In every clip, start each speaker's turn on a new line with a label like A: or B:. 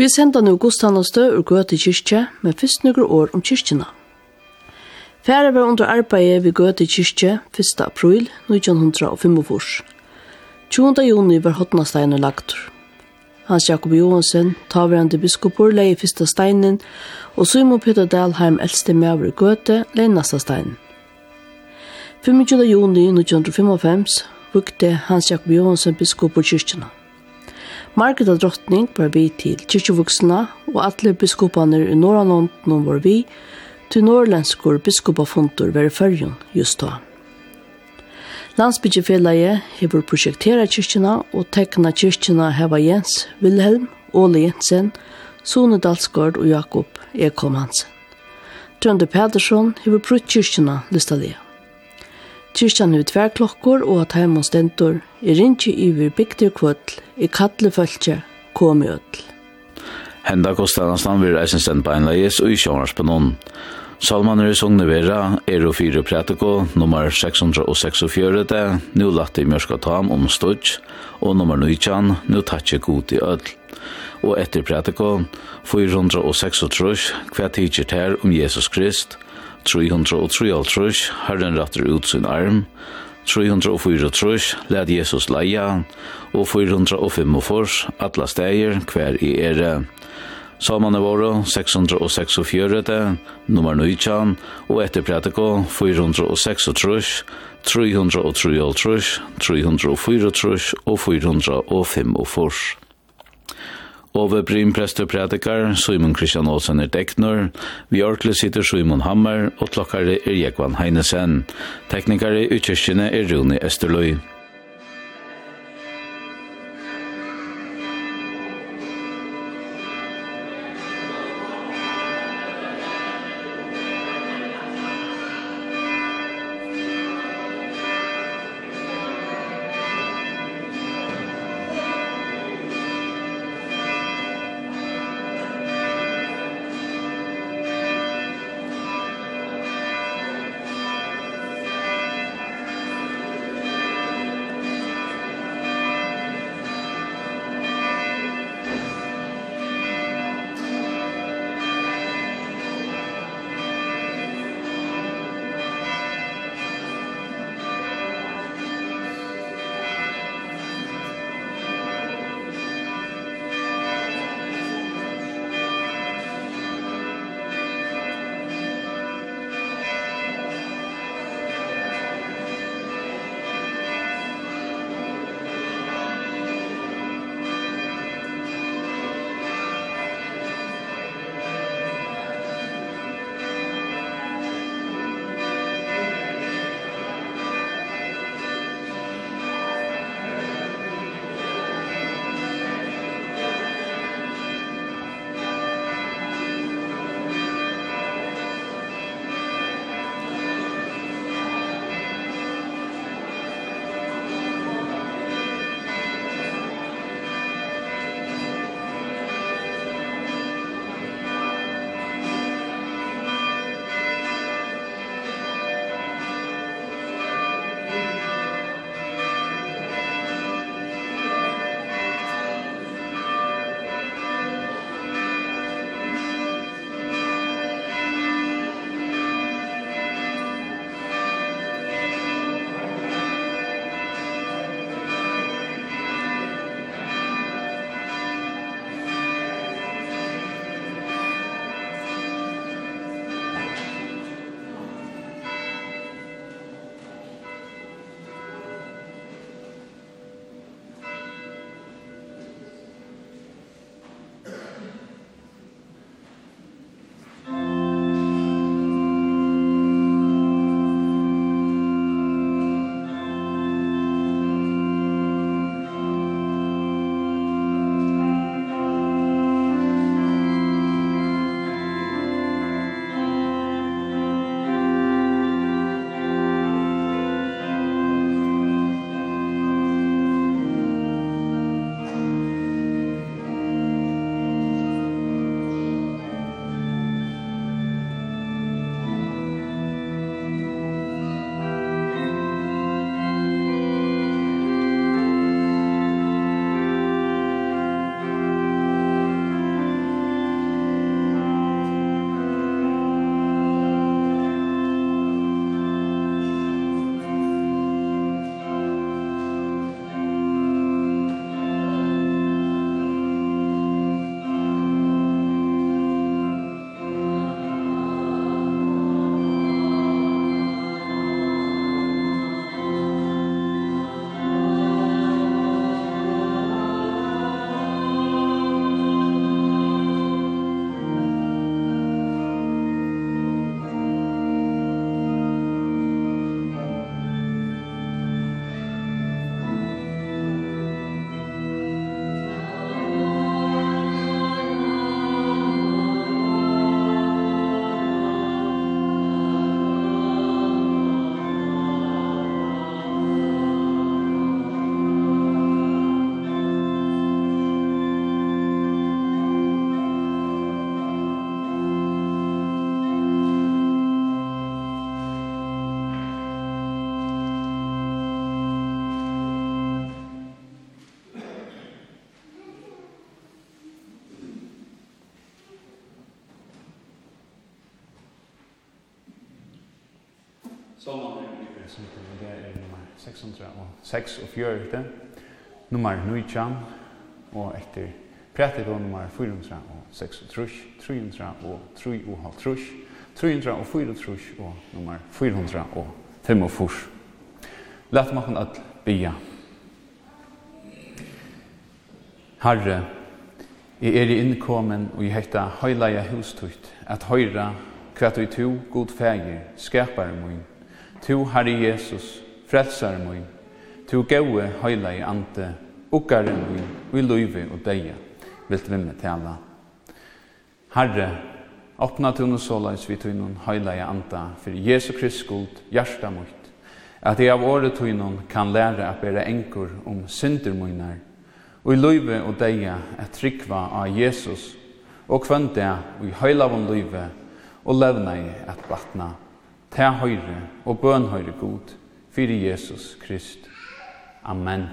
A: Vi sender nå godstannastø og gøte kyrkje med først noen år om kyrkjene. Fære var under arbeidet ved gøte kyrkje 1. april 1905. 20. juni var Hotnastein og lagtur. Hans Jakob Johansen, taverande biskopor, leie fyrsta steinen, og Simon Peter Dahlheim, eldste med over gøte, leie nasta steinen. 25. juni 1905 vukte Hans Jakob Johansen biskopor kyrkjene. Margreta drottning var vi til kyrkjevuksna, og alle biskopaner i Norrlandene var vi, til norrlendskor biskopafontor var i fyrjon just da. Landsbyggefellaget hever prosjektera kyrkjena og tekna kyrkjena heva Jens Wilhelm, Ole Jensen, Sone Dalsgaard og Jakob Ekholm Hansen. Trønde Pedersen hever brutt kyrkjena listalega. Kyrkjan er tver klokkor og at heim og stendur. Jeg rinnkje iver bygder kvöll, i kattle fölkje, komi öll.
B: Henda kostanastan vir eisen stend beinleis og i sjånars på noen. Salman er i Sogne Vera, er og fire prætiko, nummer 646, nu latt i Mjørska Tam om Stodj, og nummer 19, nu tatt god i ødel og etter prætiko 436 hva tidser her om Jesus Krist, 333, Herren rattar ut sin arm, 334, led Jesus leia, og 445, atla steier, hver i ere. Saman er våre, 646, nummer 19, og etter prætiko, 436, 333, 334 og 445. Ove Brim prester predikar, Simon Christian Olsen er Deknor, vi orkle sitter Simon Hammer, og klokkare er Jekvan Heinesen. Teknikare i kyrkjene er Rune Esterløy.
C: sommaren i det er nummer 600 og 6 og 4 nummer 9 og etter prætet og nummer 400 og 6 og 3 300 og 3 og halv 3 300 og 4 og 3 og nummer 400 og 5 og 4 Lætt makken at bia Herre Jeg er i innkommen og jeg heter Høyleie Hustøyt at høyre hva du to god feger skaper min Tu, Herre Jesus, frelsar mui, tu gaue høyla i ante, ukkare mui, vi luive og deia, vilt vimme tala. Herre, åpna tu nu såleis vi tu nun høyla i ante, for Jesu Krist skuld, hjärsta muit, at jeg av året tu kan lære at bere enkur om synder munar, og i luive og deia et trikva av Jesus, og kvante i høyla von luive, og levna i at vatna ta høyre og bøn høyre god, fyrir Jesus Krist. Amen.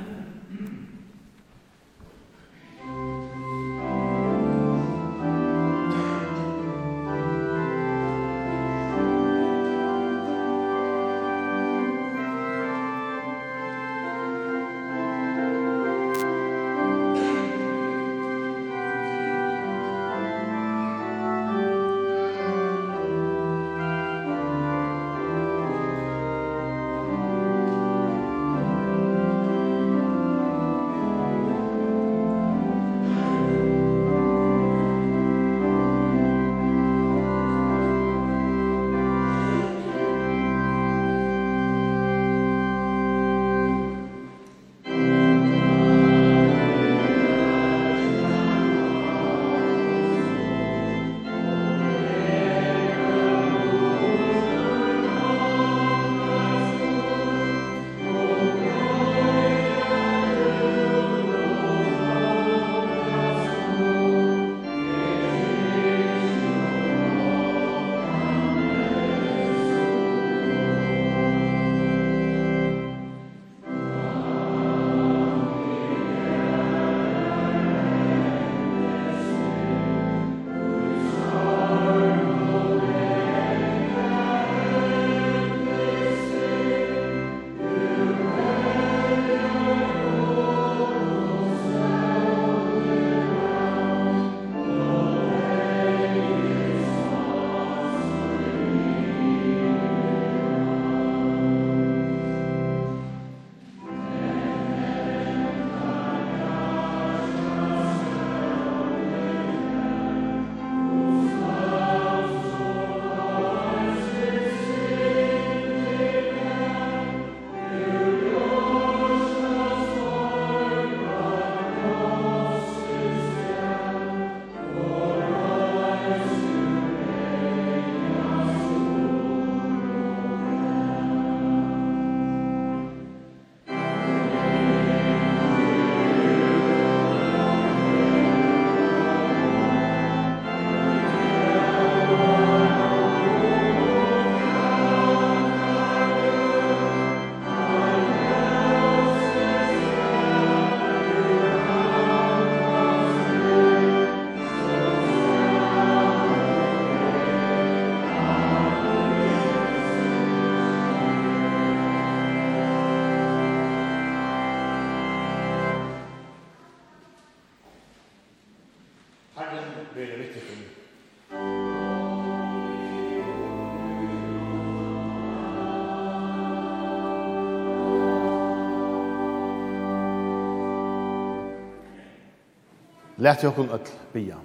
C: Lætt jo kun öll bia.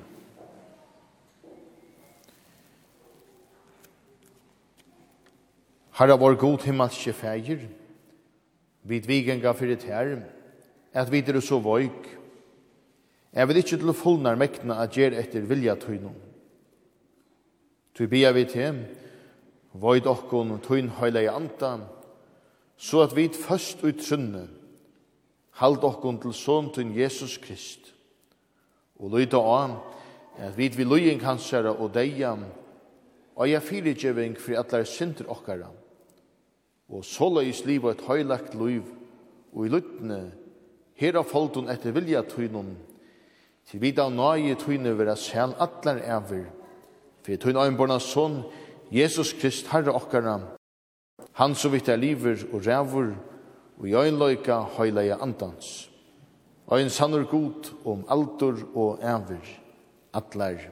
C: Herra vår god himmelske feir, vid vigenga fyrir her, at vid er så voik, jeg vil ikkje til fullnar mekna at gjer etter vilja tøynum. Tøy bia vi til, void okkon tøyn høyla i anta, så at vid først ut sunne, hald okkon til sån tøyn Jesus Krist, og lyda av at vi vil løyen kansere og deia og jeg fyrirgjeving for allar sinter okkara. Og såleis liv og et høylagt liv og i lyttene her av folton etter vilja tøynum til vida av nøye tøyne vera sjæl atler ever for tøyne øynborna son Jesus Krist Herre okkara.
D: Han som vitt er liver og rævur og i øynløyka høyleia andans og en sannur god om aldur og æver, atler.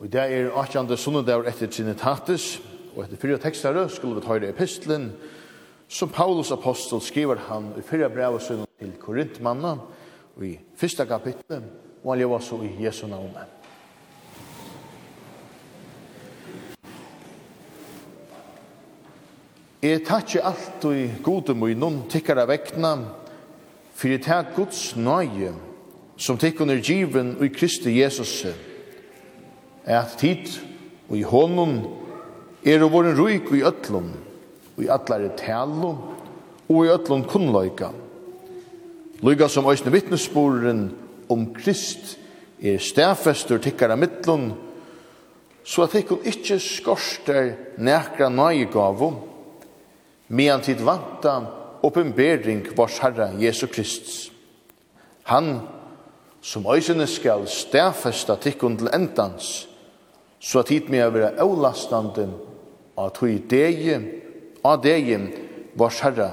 D: Og det er 18. sunnedag etter Trinitatis, og etter fyrre tekster skulle vi ta i epistelen, som Paulus apostel skriver han i fyrra brevet sønnen til Korintmannen, og i fyrsta kapittel, og han lever så i Jesu navnet. Jeg takk alt og i gode munnen tikkara vekna, for jeg takk Guds nøye, som tikk under given og i Kristi Jesus, er at tid og i hånden er og våren ruik og i øtlom, og i atlare talo, og i øtlom kunnløyka. Lyga som òsne vittnesporen om Krist er stafestur tikkara mittlun, så at tikkun ikkje skorster nekra nøye nøyegavo, medan tid vanta oppenbering vars Herre Jesu Krist. Han som øysene skal stafesta tikkun til endans, så at hit med å være avlastande av tog degi, av degi vars Herre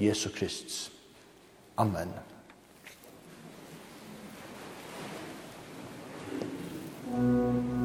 D: Jesu Krist. Amen. Amen.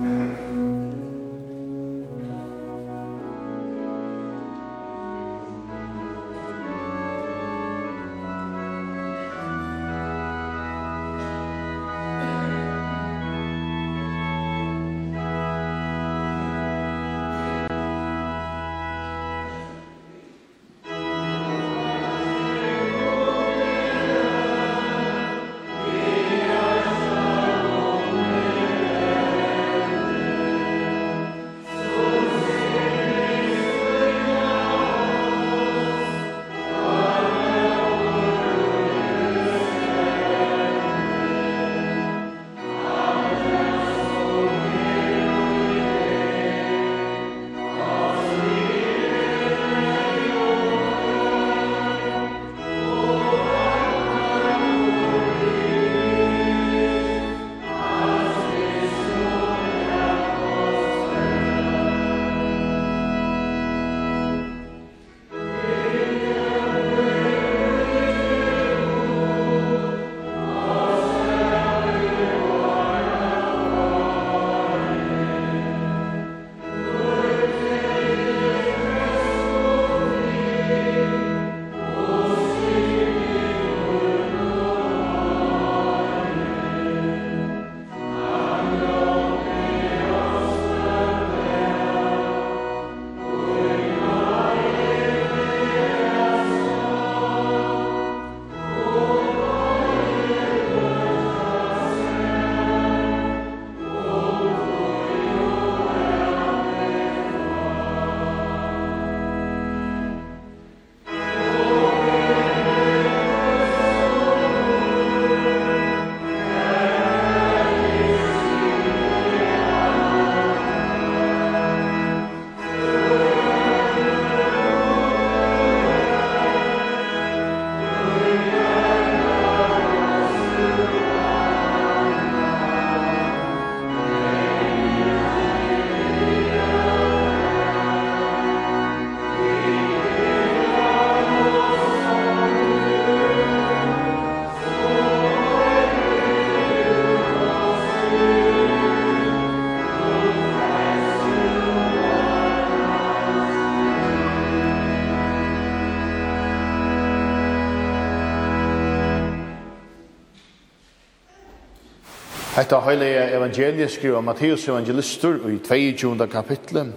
D: Hetta heilige evangeliet skriver Matteus evangelistur i 22. kapitlet,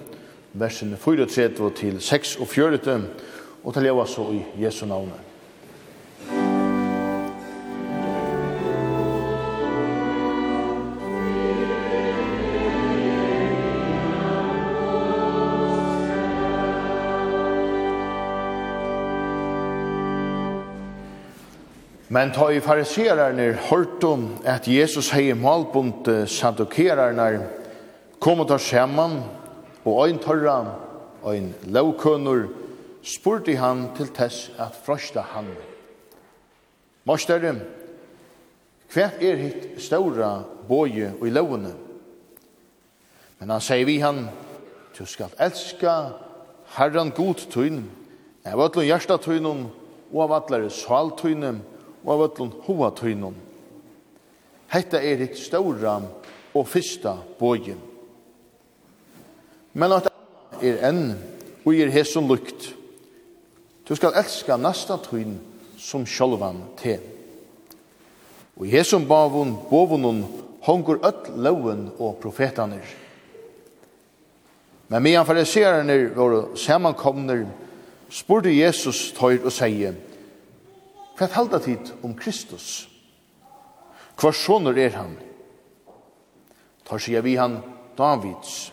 D: versen 34 til 46, og til leva så i Jesu navnet. Men ta i fariserarne hørtum at Jesus hei malbunt sandukerarne kom og tar skjemman og ein tørra og ein lovkunnur spurte han til tess at frøsta han. Mostere, hva er hitt ståra boje og i lovene? Men han sier vi han, du skal elska herran god tøyn, av ætlun hjertatøynum og av ætlare saltøynum, og av ötlun hoa tøynun. Hetta er hitt ståra og fyrsta bøyen. Men at er enn og er hesson lukt. Du skal elska næsta tøyn som sjálvan te. Og i hesson bavun, bovunun, hongur öll loven og profetanir. Men medan fariserarnir var samankomner, spurte Jesus tøyr og sier, Hva halda tid om Kristus? Hva soner er han? Tar sier vi han Davids.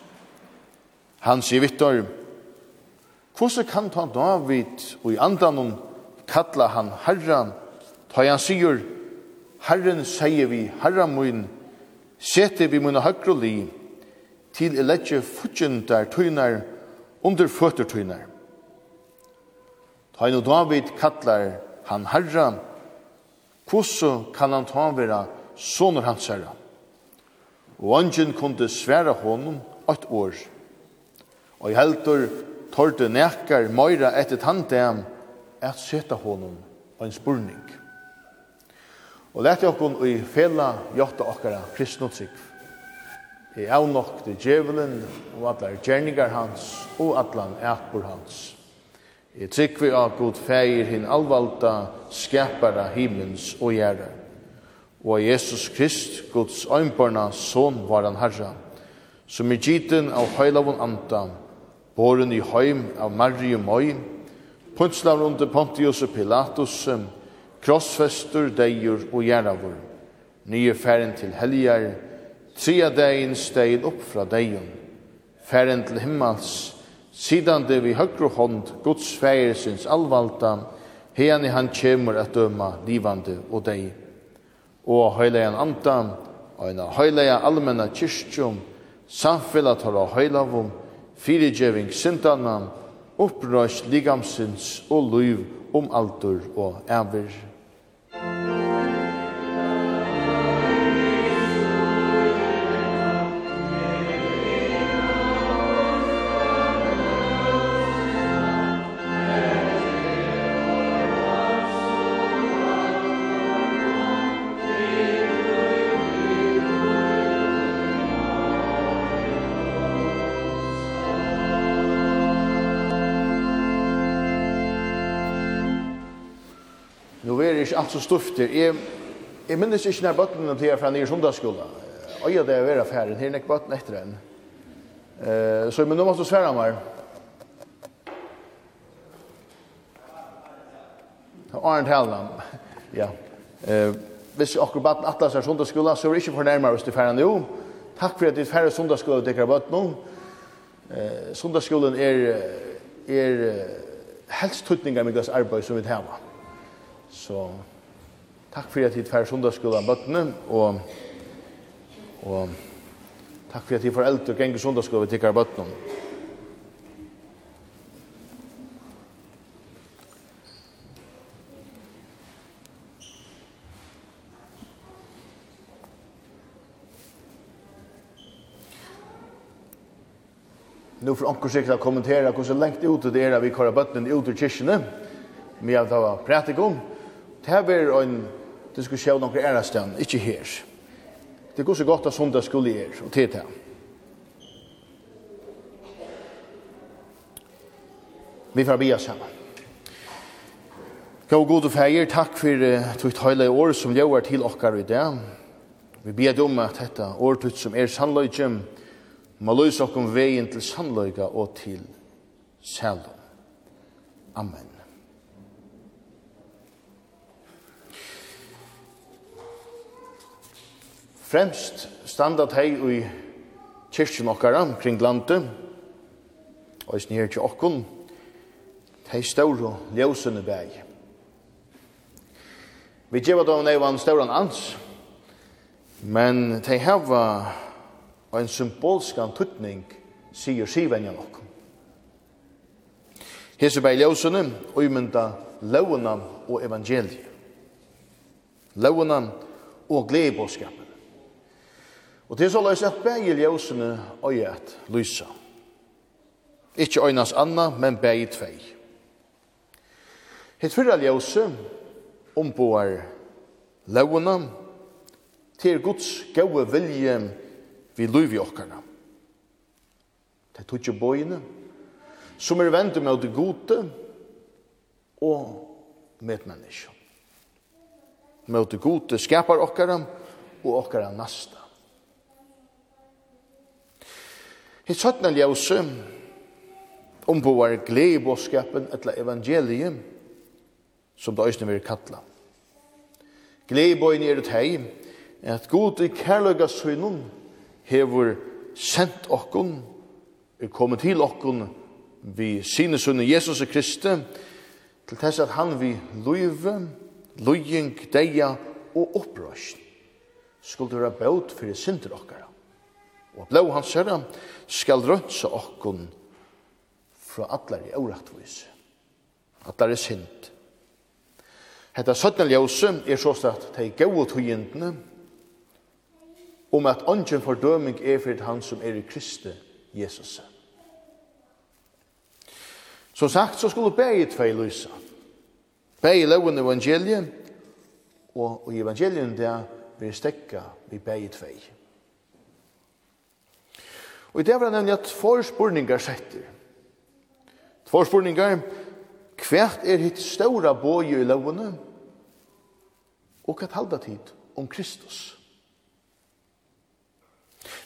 D: Han sier vittar, hvordan kan ta David og i andanon kalla han Herran, ta han sier, Herren sier vi, Herran mun, sete vi munna høyre li, til i letje futjendar tøynar, under føtter tøynar. Ta han David kallar han herra, hvordan kan han ta vera soner hans herra? Og angen kunde sværa honom ett år. Og i heldur torde nekar møyra etter tandem at seta honom på en spurning. Og lette okkon i fela jotta okkara kristnotsik. I avnokte djevelen og allar gjerningar hans og atlan ætbor hans. Jeg trykker av god feir hin alvalda skapara himmels og gjerra. Og av Jesus Krist, Guds øynbarna, son var han herra, som er giten av høylavun anta, boren i høym av Marie Møy, punslav under Pontius og Pilatus, krossfester, deir og gjerravur, nye færen til helgar, tria degin stein upp fra deion, færen til himmels, sidande vi høgru hånd Guds fægersins allvalda, hene han kjemur at døma livande og deg. Og høylegan andan, og en høyleia allmenna kyrkjum, samfellat har av høylavum, fyrirgjeving syndana, opprøst ligamsins og luiv om altur og æver. alt så stufter. Jeg, jeg minnes ikke når bøttene til jeg fra nye sundagsskolen. Og jeg det er vera færen, her ikke bøttene etter en. Uh, så men nå måtte du svære meg. Arndt Helland. ja. Uh, hvis akkurat bøttene atlas er sundagsskolen, så er det ikke fornærmere hvis du færen nå. Takk for at du fære sundagsskolen til jeg bøtten. Uh, sundagsskolen er, er helst tutningar med deres arbeid som vi tar. med. Så... So, Takk for at tid fær sundagsskolen bøttene, og, og takk for at tid foreldre geng sundagsskolan vi tikkar bøttene. Nu får onkur sikkert å kommentera hvordan lengt ut det er at vi kører bøttene ut ur kyrkene, med at det var prætikum. Det her blir en diskussion om ærastan, ikkje her. Det går så godt at sondag skulle er, og til det. Vi får be oss sammen. Gå god og feir, takk for uh, tutt heile år som gjør til okkar i dag. Vi ber om at dette årtutt som er sannløyge, må løse okkom veien til sannløyga og til selv. Amen. Fremst standa hei i kyrkjen okkara kring landet, og i snir til okkun, hei staur og ljósene bæg. Vi djeva da neivan stauran ans, men hei hava og en symbolskan tuttning sier sivenja nok. Hese bei ljósunne, og imynda lövuna og evangeliet. Lövuna og gleibåskapen. Og det er så løs at begge ljøsene og at lysa. Ikke øynas anna, men begge tvei. Hitt fyrra ljøse omboar løvene til Guds gode vilje vi løyvi okkarna. Det tog ikke bøyene som er vendt med det gode og med menneskene. Med det gode skapar okkara og okkara nasta. Hitt søttna ljøse omboar glede i bådskapen etla evangeliet som det øyne vil kalla. Glede i bådene er et hei at god i kærløyga søgnen hever sendt okkon er kommet til okkon vi sine sønne Jesus og Kristi til tess at han vi løyve, løying, deia og opprøsj skulle være bøt for synder okkara. Og blå hans herre, skal rønse okkon fra atler i årattvis. Atler i synd. Hetta søtna ljøse er så at de gode togjentene om at ånden fordøming er for han som er i Kristi Jesus. Som sagt, så skulle begge tvei lysa. Begge loven evangeliet, og i evangeliet der vil stekka vi begge tvei. Og i det var det nemlig at två spurningar setter. Två spurningar. Hvert er hitt ståra bøye i lovene? Og hva halda tid om Kristus?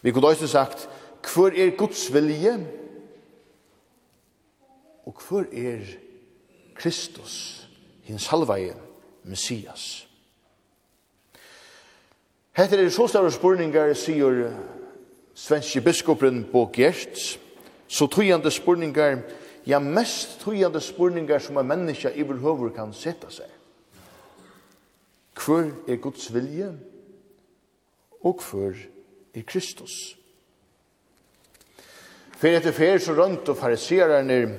D: Vi kunne også sagt, hvor er Guds vilje? Og hvor er Kristus, hins halvaje, Messias? Hette er så større spurningar, sier svenske biskopen Bo Gjerts, så tøyende spurningar, ja mest tøyende spurningar som en menneske i vår kan sette seg. Hvor er Guds vilje, og hvor er Kristus? Fyrir etter fyrir så rundt og farisererne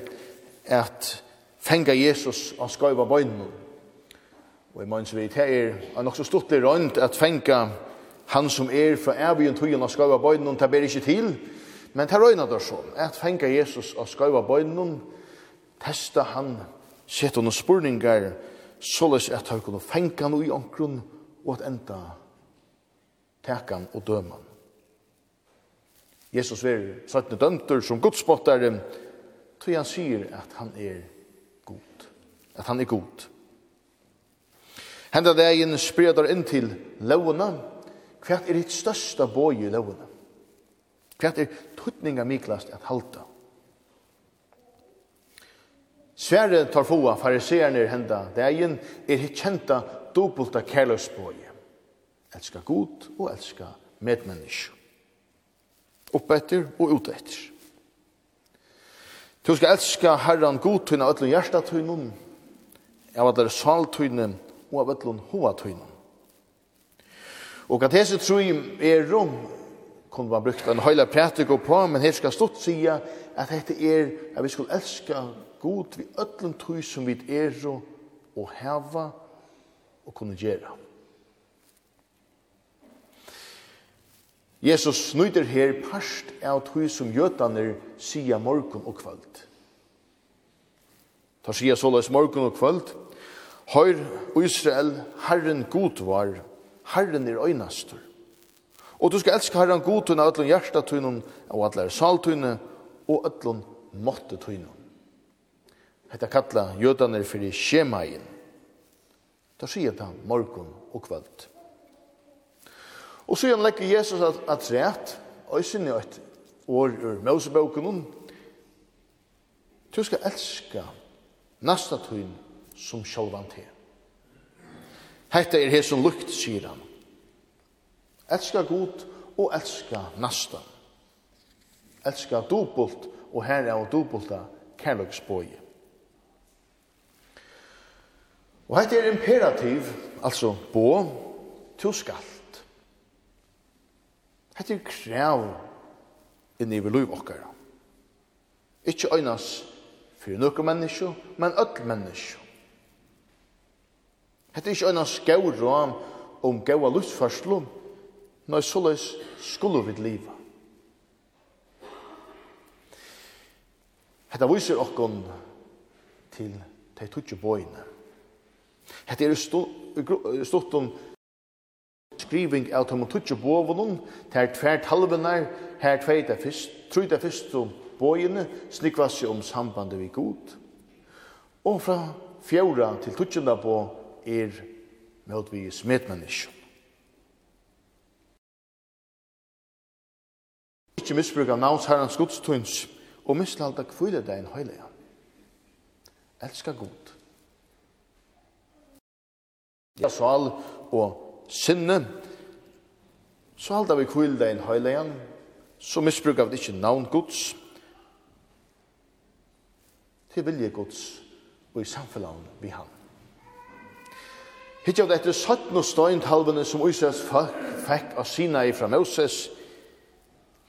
D: at fenga Jesus og skøyva bøynen. Og i manns vidt her er nok så stort rønt at fenga Jesus Han som er fra evigen tøyen og skøyva bøyden, det ber ikke til, men det røyna det så. at fengar Jesus og skøyva bøyden, testa han, sette noen spurningar, såles at han kunne fenga noe i omkron, og at enda tekan og døman. Jesus ver sattne dømter som godspottare, tog han sier at han er god. At han er god. Henda dagen spredar inn til lovene, hva er ditt største bøy i lovene? Hva er tuttninga miklast at halda? Sverre tar foa fariseerne i henda det er er hitt kjenta dobbulta kærløsbøy. Elska god og elska Opp etter og utetter. Du skal elska herran god tøyna ætlun hjertatøynun, av ætlun saltøynun og av ætlun hovatøynun. Og at hese trúim er rom, kunne man brukt en høyla prætik og på, men her skal stått sida at dette er at vi skulle elska god vi öllum tui som vi er og heva og kunne gjera. Jesus snyder her parst av tui som jötaner sida morgun og kvöld. Ta sida såleis morgun og kvöld, Høyr Israel, Herren god var, Herren er øynastur. Og du skal elska Herren god tøyne, ætlun hjersta tøyne, og ætlun sal og ætlun måtte tøyne. Hetta kalla jødaner fyrir skjemaien. Da sier ta morgun og kvöld. Og så legger Jesus at, at rett, og jeg synes et år ur Moseboken, du skal elska nasta tøyne som sjålvan til. Hetta er hesson lukt, sier han. Elska god og elska nasta. Elska dobult og herre av dobulta kærløksbøye. Og hetta er imperativ, altså bo, to skalt. Hetta er krav inni vi liv okkara. Ikkje øynas fyrir nokku menneskju, men öll menneskju. Hetta er ikkje ein skaur ram om góa lustfarslu. Nei, såleis skulle vi liva. Hetta viser okkon til tei tutsi boina. Hetta er stått om skriving av tei tutsi boivunnen, tei er tvert her tveita fyrst, truida fyrst om boina, snikva seg om sambandet vi god. Og fra fjóra til tutsina boina, er mot vi smittmennesk. Ikke misbruk av navns herrens gudstøyns og mislalda kvile deg en høyle. Elska god. Ja, sal og sinne. Så halda vi kvile deg en høyle, Så misbruk av det ikke navn gods. Til vilje gods og i samfunnet vi han. Hitt av dette 17 støyndhalvene som Israels folk fikk av Sinai fra Moses,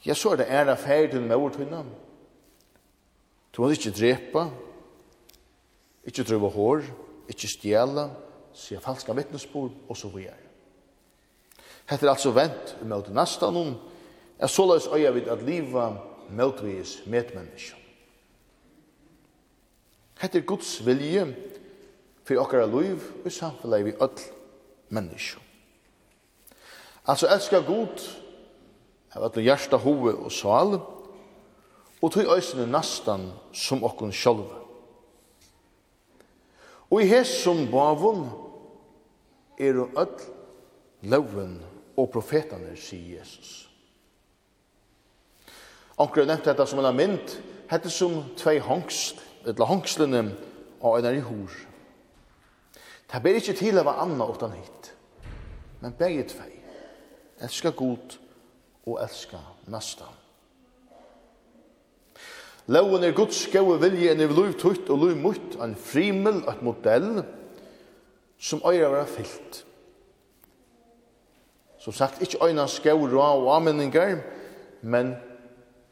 D: ja, så er det æra ferden med ordtøyna. Du må ikke drepa, ikke drøve hår, ikke stjela, sier falska vittnesbord, og så videre. Hette er altså vent med nasta noen, er såleis øya vid at liva møtvis medmenneska. Hette er Guds vilje, for okkara liv og samfunnet vi öll menneskje. Altså elskar god av öll hjärsta hove og sal og tog øysene nastan som okkon sjálva. Og i hesson bavun er öll loven og profetane, sier Jesus. Onkur nevnt dette som en mynd, hette som tvei hongsl, eller hongslene og en er i hor. Det ber ikke til å være anna utan hit. Men begge tvei. Elska god og elska nasta. Loven er Guds gode vilje enn i lov tutt og lov mutt, en frimel, et modell, som øyre var fyllt. Som sagt, ikke øyne skår og avmenninger, men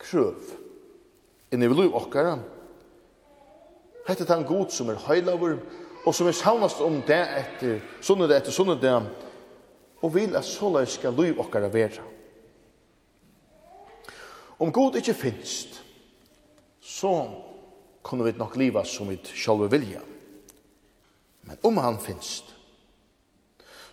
D: krøv. Enn i lov okkara. Hette tan god som er høylaver, og som er savnast om det etter sunnet etter sunnet det, og vil at så løy skal løy okkara vera. Om god ikkje finst, så kunne vi nok liva som vi sjálve vilja. Men om han finst,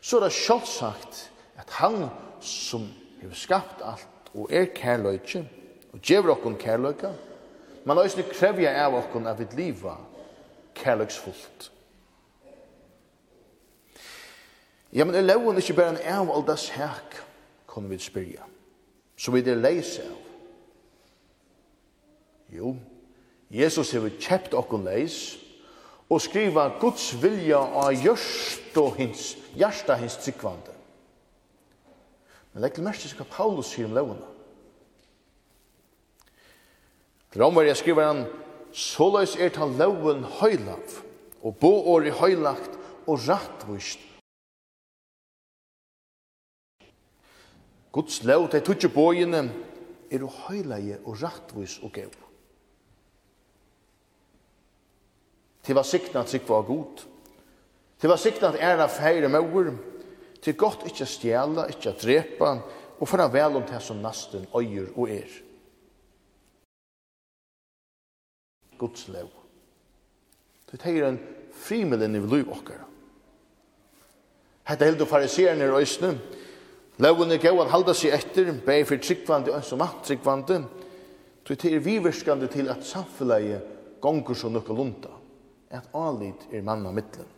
D: så er det sjálfsagt at han som har skapt alt og er kærløyke, og djever okkon kærløyka, men òsne krevja av okkon av et liva kærløyksfullt. Ja, men er loven ikke bare en av all das hek, kan vi spyrja. Så vi det leis av. Jo, Jesus har kjept okkon leis, og skriva Guds vilja av hjørst og hins, hjärsta hins tryggvande. Men legg til mest hva Paulus sier om lovene. Romverja skriver han, Såleis er ta loven høylav, og bo år i høylagt og rattvist Guds lov, de tutsi bøyene, er og høyleie og rattvis og gau. Til var sikna at sik var god. Til var sikna at æra feire mauer. Til godt ikkje stjela, ikkje drepa, og for vel om det som nasten øyer og er. Guds lov. Du er en frimelen i liv okkara. Hette heldur fariserene i røysene, Løven er gav at halda seg etter, bæg for tryggvande og som at tryggvande, så det er viverskande til at samfunnet gonger så nokka lunta, at alit er manna middelen.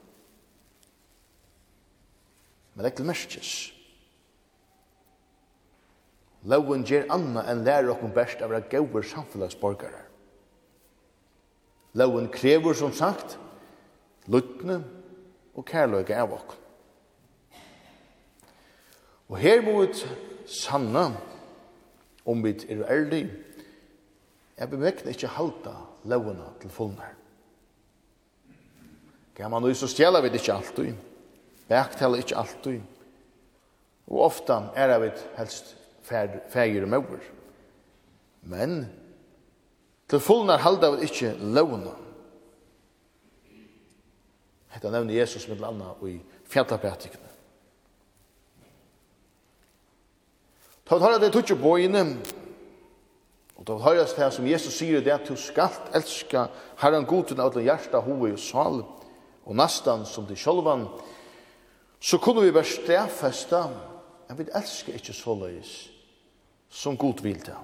D: Men ekkel merskes. Løven gjer anna enn lærer okkur best av at gauver samfunnsborgarar. Løven krever som sagt, luttne og kærløyga av okkur. Og her må vi sanna om vi er ærlig. Jeg bevekner ikke halta lovene til fullnær. Kan man nu så stjela vi det ikke alltid. Bæktala ikke alltid. Og ofta er vi helst fægir og mauer. Men til fullnar halda vi ikke lovene. Hetta nevner Jesus med landa og i fjallabætikken. Ta tar det tutsi inne. og ta høyrast det som Jesus sier det at du skalt elska Herren god til alle hjerta, hoved og sal, og nastan som til sjølvan. så kunne vi bare stedfesta, men vi elsker ikke så løys som god vil det.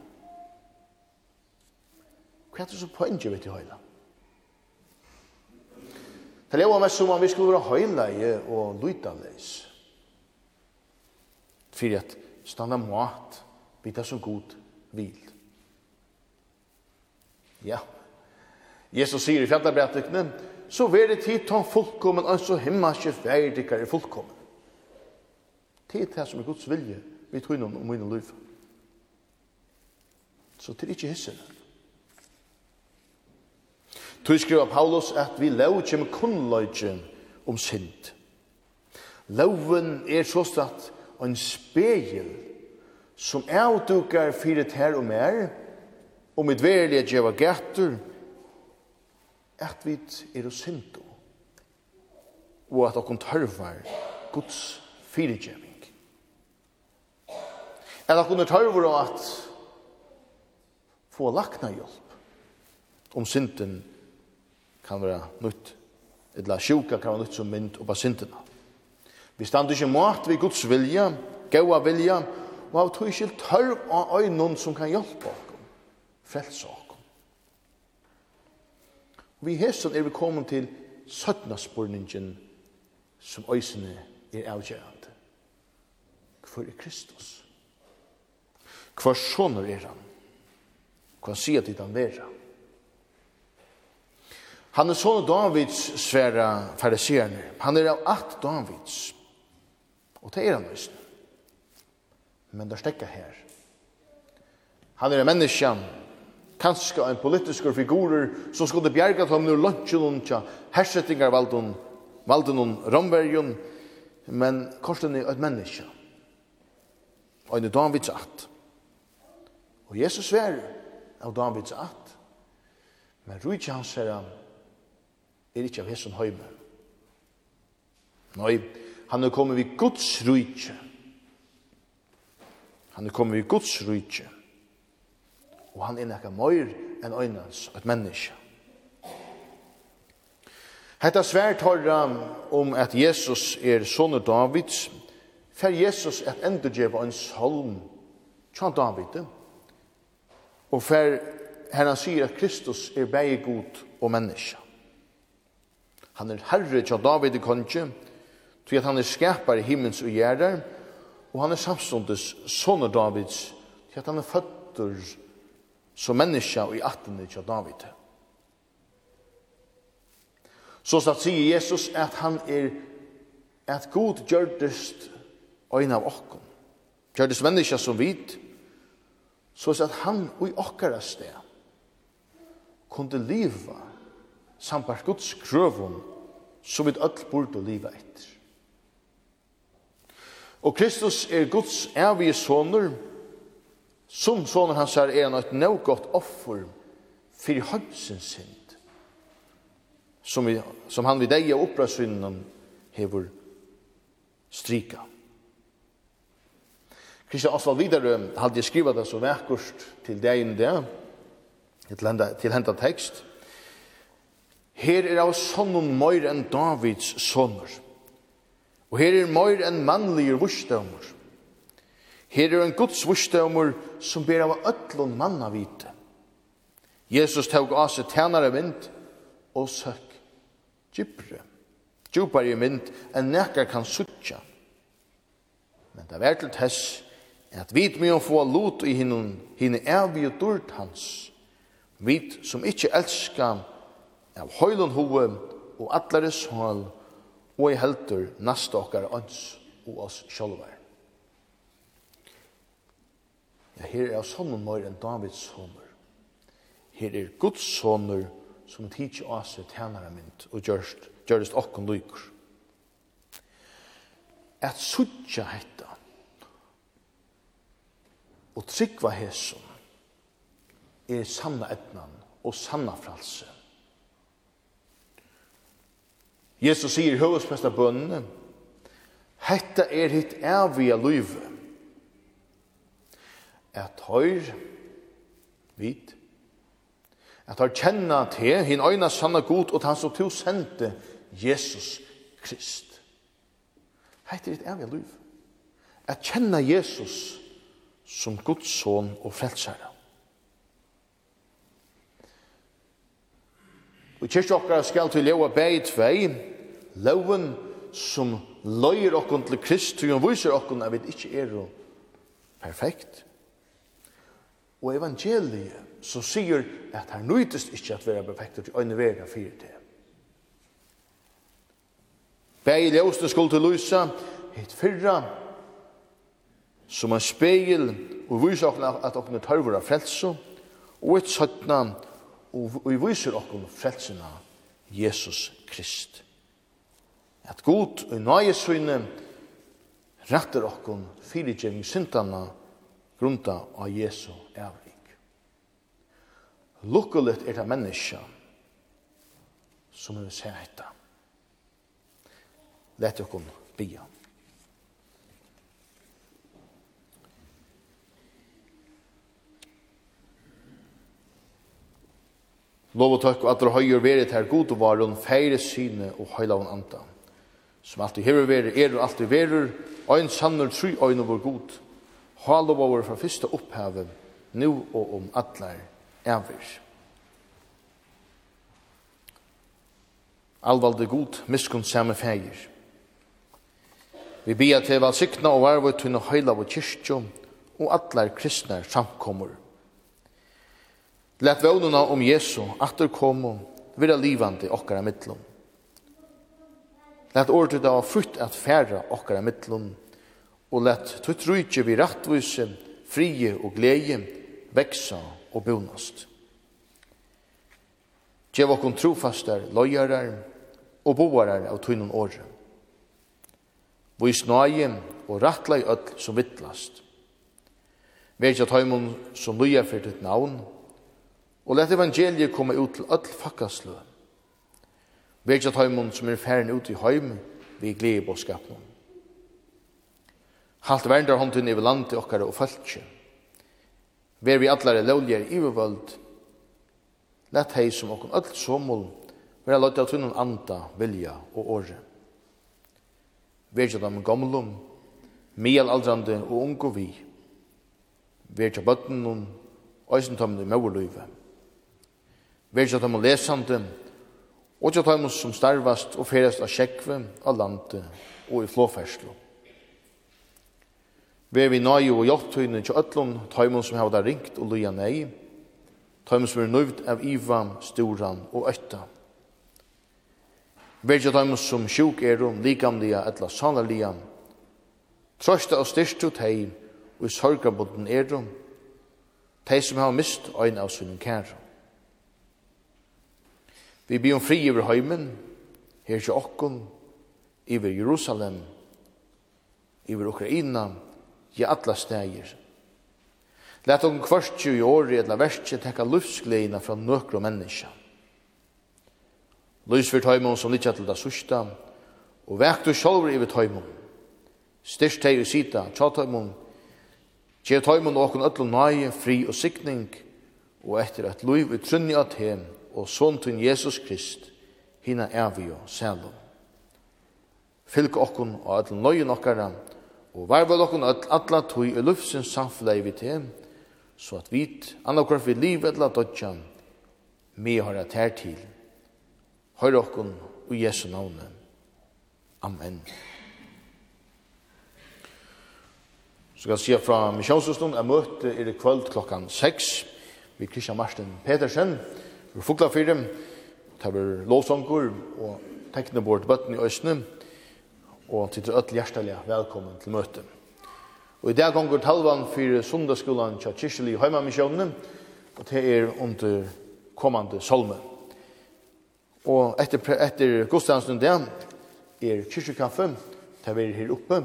D: Hva er det så poenget vi til høyla? Det lever mest som om vi skulle være høyleie og lytaleis. Fyrir at stanna mat vid det som god vil. Ja. Jesus sier i fjallabrætikne, så vil det tid ta fullkommen, altså himmelske ferdikar er fullkommen. Det er det som er Guds vilje, vi tror innom om min liv. Så det er ikke hissene. Tu skriver Paulus at vi lov kjem kunnløygen om synd. Loven er så statt en spegel som avdukar fyrir ter og mer, og mitt verlige djeva gatter, at vi er og syndo, og at okkur tørvar Guds fyrirgjeving. At okkur tørvar og at få lakna hjelp, om synden kan være nytt, eller sjuka kan være nytt som mynd og bare synden av. Vi stand ikke mat ved Guds vilja, gaua vilja, og av tog ikke tørv av øynene som kan hjelpe oss, frelse oss. Vi hesten er vi kommet til søttnasporningen som øysene er avgjørende. Hvor er Kristus? Hvor sånner er han? Hva sier til han vera? Han er sånne Davids svære fariserende. Han er av at Davids. Og det er han lyst. Men det stekker her. Han er en menneske, kanskje en politisk figur, som skulle bjerga til ham nu lønnsjonen til hersettingarvalden, valden og romvergen, men korsen er et menneske. Og en Davids at. Og Jesus sver av Davids at. Men rujtja hans herre er ikke av hessen høyme. Nei, Han er kommet vid Guds rujtje. Han er kommet vid Guds rujtje. Og han er nekka møyr enn øynens, et menneske. Hetta svært høyra om at Jesus er sonne Davids, fer Jesus at endurgjeva en salm tja David, og fer herna sier at Kristus er begge god og menneske. Han er herre tja David i kongen, För at han er skapar i himmels och gjerder, og han är samståndes son av Davids för at han er fötter som människa och i attene til David. Så så sier Jesus att han är at god gjørdest øyne av okken. Gjørdest menneska som vit så at han och i okkara sted kunde leva sampart Guds krøvun som vi öll burde leva etter. Og Kristus er Guds evige soner, som soner hans er en et nøv offer for hønsens synd, som, vi, som han vid deg og opprørsvinnen hever strika. Kristian Osvald videre hadde jeg skrivet det så vekkurst til deg inn det, til henta tekst. Her er av sonnen møyre enn Davids soner. Davids soner. Og her er meir enn mannlige vursdømmer. Her er en Guds vursdømmer som ber av öllun manna vite. Jesus tog av seg tænare vind og søk djupre. Djupare vind enn nekar kan suttja. Men det er til tess at vit mye om få lot i hinnen, hinne evig og dyrt hans. Vit som ikkje elskar av høylun hoved og allare sål og i heldur nasta okkar ans og oss sjálvar. Ja, her er sonnen mor enn Davids sonur. Her er Guds sonur som tidsi oss i tænare mynd og gjørst, gjørst okkon lykur. At suttja hetta og tryggva hesson er sanna etnan og sanna fralse Jesus sier i høvespresta bønnen, Hetta er hitt evige løyve. At høyr, vit, at har kjenna til hin øyna sanna god og han som to sendte Jesus Krist. Hetta er hitt evige løyve. At kjenna Jesus som Guds son og frelsere. Og kyrkja okkar skal til leva bei tvei, loven som løyer okkar til Kristus og viser okkar at vi ikkje er perfekt. Og evangeliet som sier at her nøytest ikkje at vera perfekt og øyne vega fyrir det. Bei ljøsne skuld til Luisa, hit fyrra, som en spegel og viser okkar at okkar er tørvur av frelso, og et søtna og vi viser okkur frelsina Jesus Krist. At god og nøye søgne retter okkur fyrirgjeving syndana grunda av Jesu ævrik. Lukkulit er det menneska som vi ser etta. Let okkur bia. Lov og takk og atra høyur verit her god og varun, feire syne og høyla og anta. Som alltid hever verir, er og alltid verur, ein sannur tru øyne og vår god. Ha lov over fra fyrsta opphavet, nu og om atler evir. Alvalde god, miskunn samme feir. Vi bia til valsikna og varvut til høyla og kyrkjum og atlar kristnar samkomur. Lät vånuna om Jesu, atter komum, vera livande okkara mittlum. Lät ordet av frutt at færa okkara mittlum, og lät tutt rujtje vi rattvise, frie og gleie, veksa og bonast. Gjev okkon trofastar, lojarar og boarar av tunnun åre. Vís nøye og rattla i öll som vittlast. Vær ikke tøymon heimun som nøye fyrir ditt navn, Og let evangeliet komme ut til öll fakkaslø. Vekja tøymon som er færen ut i heim, vi glede på skapnum. Halt verndar hånden i landet okkar og fölkje. Ver vi allare lovljer i völd, let hei som okkar öll somol, vera av tunnan anda, vilja og åre. Vekja dem gamlum, medelaldrandi og ungu vi. Vekja bøttenum, Øysen tømne i møverløyve. Vær ikke at de lesande, og ikke at de som starvast og ferast av sjekve, av landet og i flåferslo. Vær vi nøye og hjelptøyne til øtlån, tøymon som hevda ringt og løya nei, tøymon som er nøyvd av ivam, storan og øtta. Vær ikke tøymon som sjuk er om likamlia etla sanalia, trøsta og styrstu tei, og i sorgabunden er om, tei som har mist øyne av sunnen kærum. Vi blir om fri over heimen, her til okken, over Jerusalem, over Ukraina, i alla stæger. Læt om kvart 20 år i etla verste tekka luftsgleina fra nøkro menneska. Lys for tøymon som litt til det susta, og vekt du sjolver i vi tøymon. Styrst teg i sita, tja tøymon, tja tøymon og okken öllum nøye, fri og sikning, og etter et luiv i trunni at heim, og sontun Jesus Krist, hina evig og selom. Fylg okkun og all nøyen okkara, og varvel okkun all alla tui i lufsins samflei vi til, så at vit, annakvar vi liv etla dodja, mi har at her til. Høyr okkun og Jesu navne. Amen. Så kan jeg si fra misjonsstund, jeg møter i kvöld klokkan 6 vi Kristian Marsten Petersen, Vi fukla fyrir dem, det var og tekne bort bøtten i Østene, og til ødel hjertelig velkommen til møte. Og i dag gonger talvan fyrir sundagsskolan tja Kirseli Heimamisjonen, og det er under kommande solme. Og etter, etter godstandsen det er kyrkjekaffe, det er her oppe,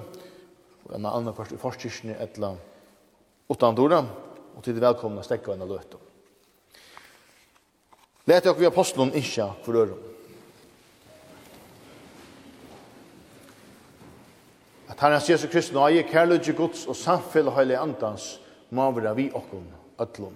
D: og en annen part i forskirkene etla utan dora, og til det velkomna stekka enn løtta. Lät jag vi aposteln inte för öron. Att han är Jesus Kristus och är kärlek kærlighet Guds och samfell og heilig andans må være vi okkom, ødlom.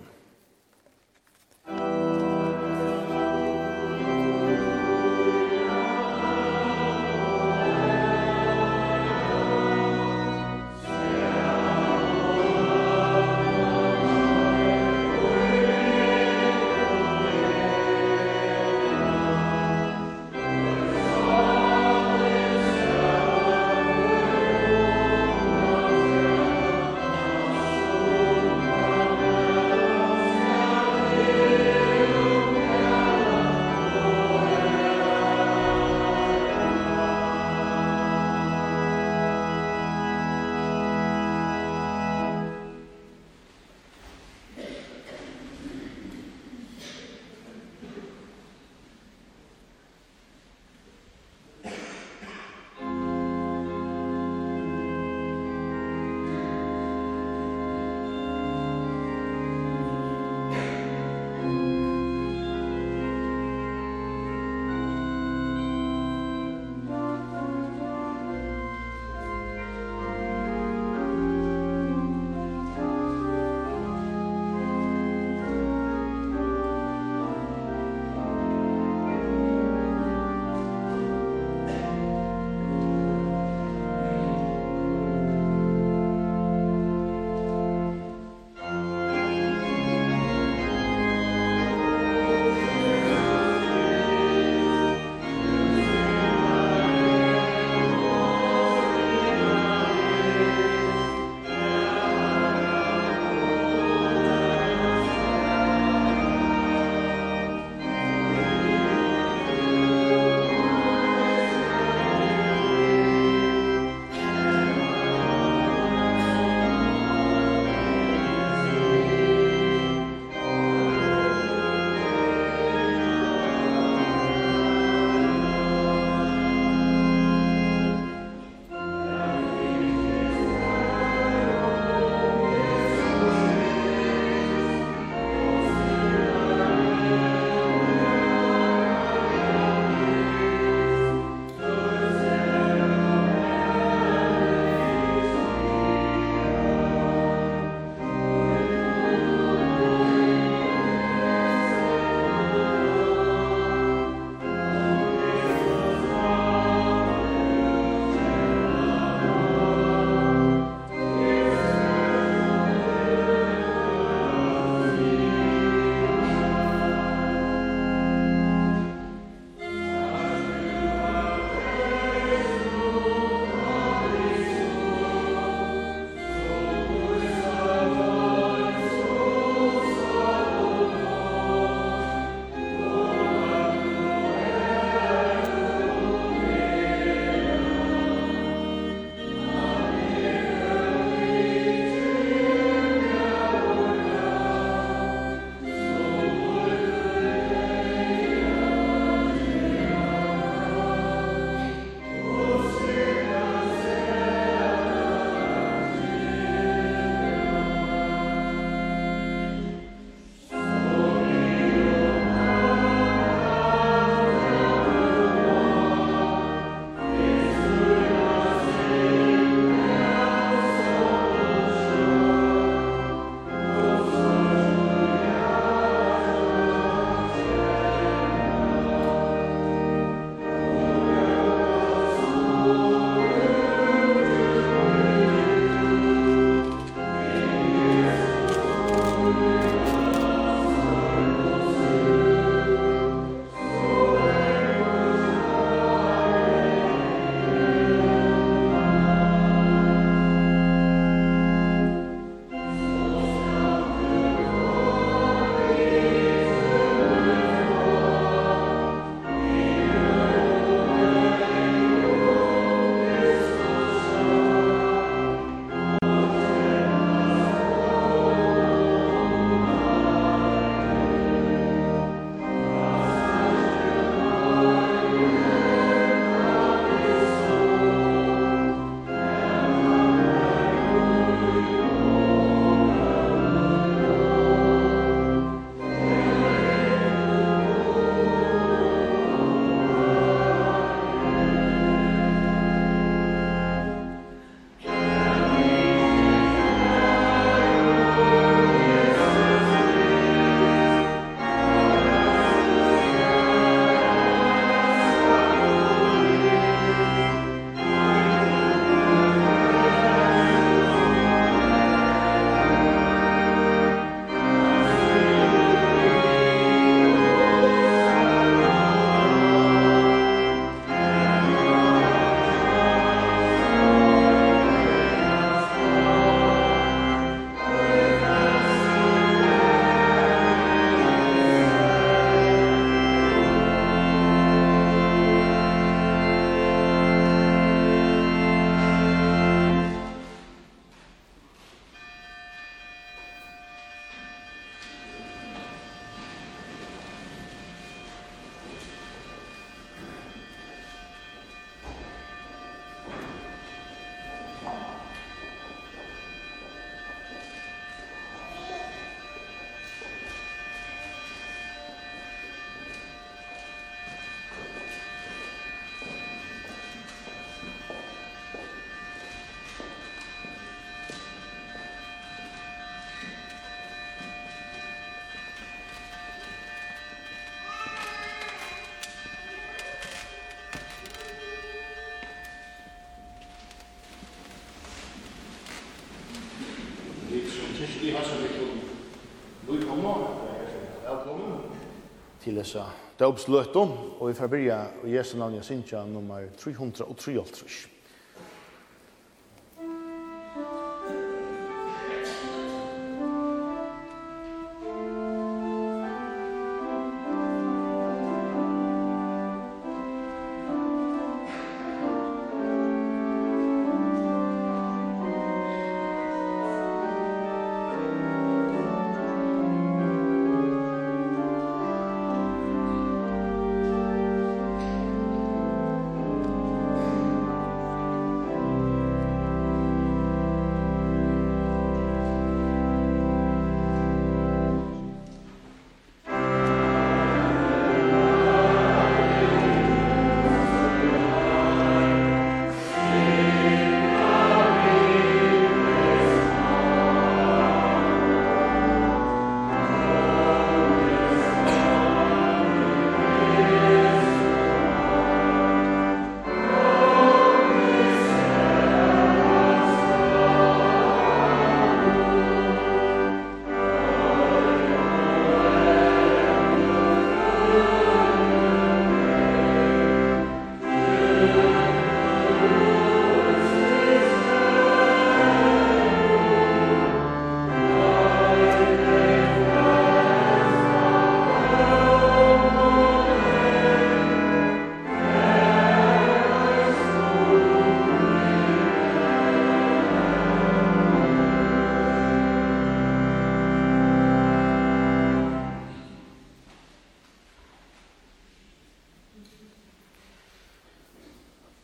D: lesa døbsløtum, og vi får byrja i Jesu navn i Sintia nummer 303.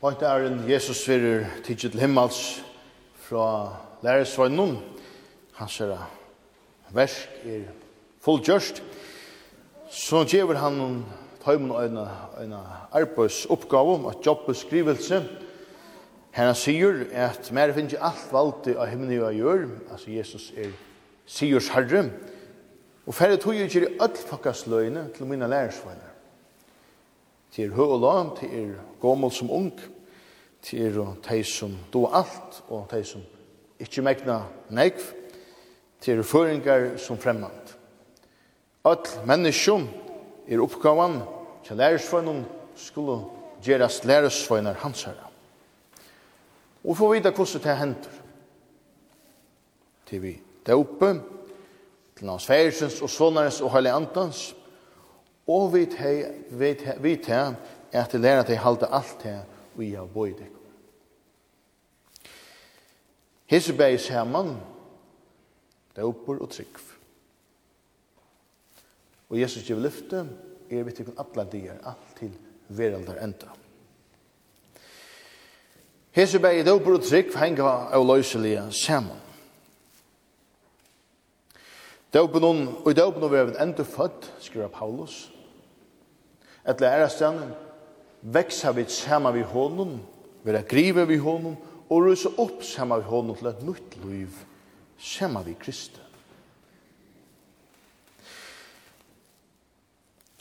D: Point er en Jesus fyrir tidsi til himmels fra læresvøgnen. Han ser at versk er fullgjørst. Så gjør han noen tøymen og en, en arbeidsoppgave, et jobbeskrivelse. Han sier at mer finnes ikke alt valgte av himmelen og gjør, altså Jesus er sigurs herre, og færre tog jeg ikke i ødelfakkas løgne til mine lærersvagnar. Til høy og lam, til gommel som ung, til er de som do alt, og de som ikke megna negv, til er føringar som fremmand. All menneskjum er oppgavan til lærersvønnen skulle gjerast lærersvønner hans herra. Og få vite hvordan det hender. Til vi døpe, til hans færsens og svånerens og heilig antans, og vi til at det lære til halte alt til vi har bøyd ekkur. Hese bæg saman, døper og trygg. Og Jesus giv lyfte, er vi tykkun alla dier, alt til veraldar enda. Hese bæg døper og trygg henga av løyselige saman. Døpen og i døpen vi er enda født, skriver Paulus. Et lærer stedet, veksa vi saman vi honom, vera grive vi honom, og rysa opp saman vi honom til et nytt liv, saman vi Kristi.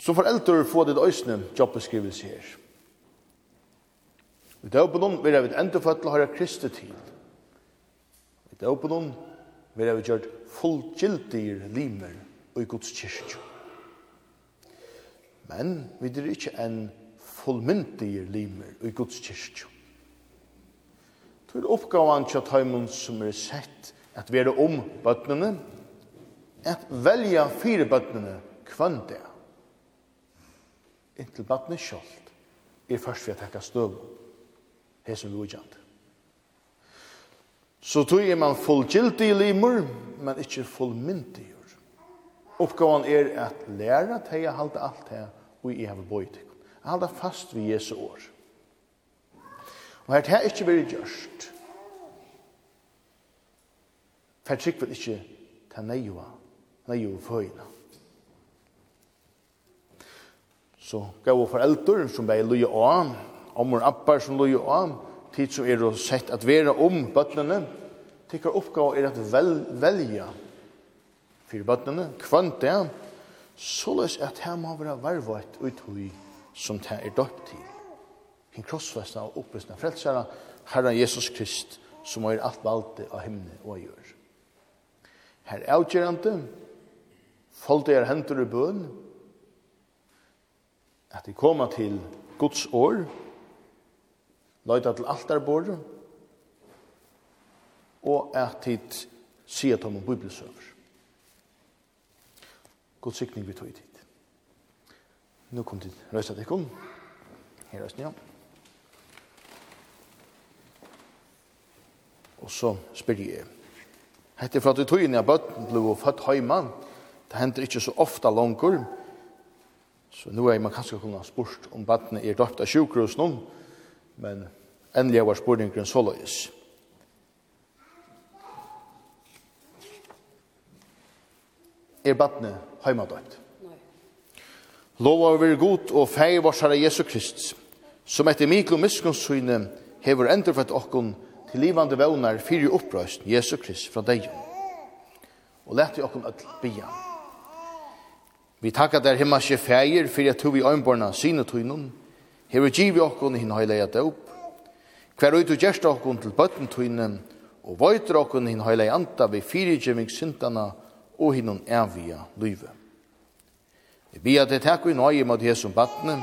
D: Som foreldre får det øyne jobbeskrivelse her. Vi tar opp noen, vi er vidt enda født til å høre Kristi til. Vi tar opp noen, vi er vidt gjort fullgildige limer og i Guds kyrkjø. Men vi er ikke enn fullmyndige limer i Guds kyrkju. Det er oppgavan til tøymon som er sett at være om bøtnene, at velja fire bøtnene kvann det. Inntil bøtnene sjålt er først vi har tekka støv hesen vujant. Så tog er man fullgildig limer, men ikkje fullmyndig. Oppgavan er at læra teg halda alt her og i hever bøytik halda fast vi Jesu år. Og her er ikke vært gjørst. For trygg vil ikke ta neioa, neioa føyna. Så gav og foreldre som vei loja av, om og appar som loja av, tid som er sett at vera om bøttene, tykkar oppgave er at vel, velja fyrir bøttene, kvant det, så løs at her må være varvått ut hui som det er døpt til. Hinn krossfesta og oppvisna frelsara, Herren Jesus Krist, som er alt valde av himne og gjør. Her er avgjørende, folk er hendur i bøn, at de kommer til Guds år, løyta til altarbordet, og at de sier til om bibelsøver. God sikning vi tog i tid. Nu kom til Røysa til kom. Her røysa, ja. Og så spyr jeg. Hette for at vi tog inn i bøtten ble født heima. Det hender ikke så ofta langer. Så nu er man kanskje kunna spurt om bøtten er døpt av sjukrus nå. Men endelig var spurningen så løys. Er bøtten heima døpt? Lova over god og fei varsara Jesu Krist, som etter miklo miskunnsyne hever endurfett okkon til livande vevnar fyrir upprøst Jesu Krist fra deg. Og lette okkon öll bia. Vi takka der himmaske feir fyrir at vi øynborna sine tøynun, hever givi okkon hinn heilega døp, hver ut og gjerst okkon til bøtten tøynen, og vøyter okkon hinn heilega anta vi fyrir syndana og hinn evige lyve. Vi be at jeg takk vi nøye mot Jesu battne,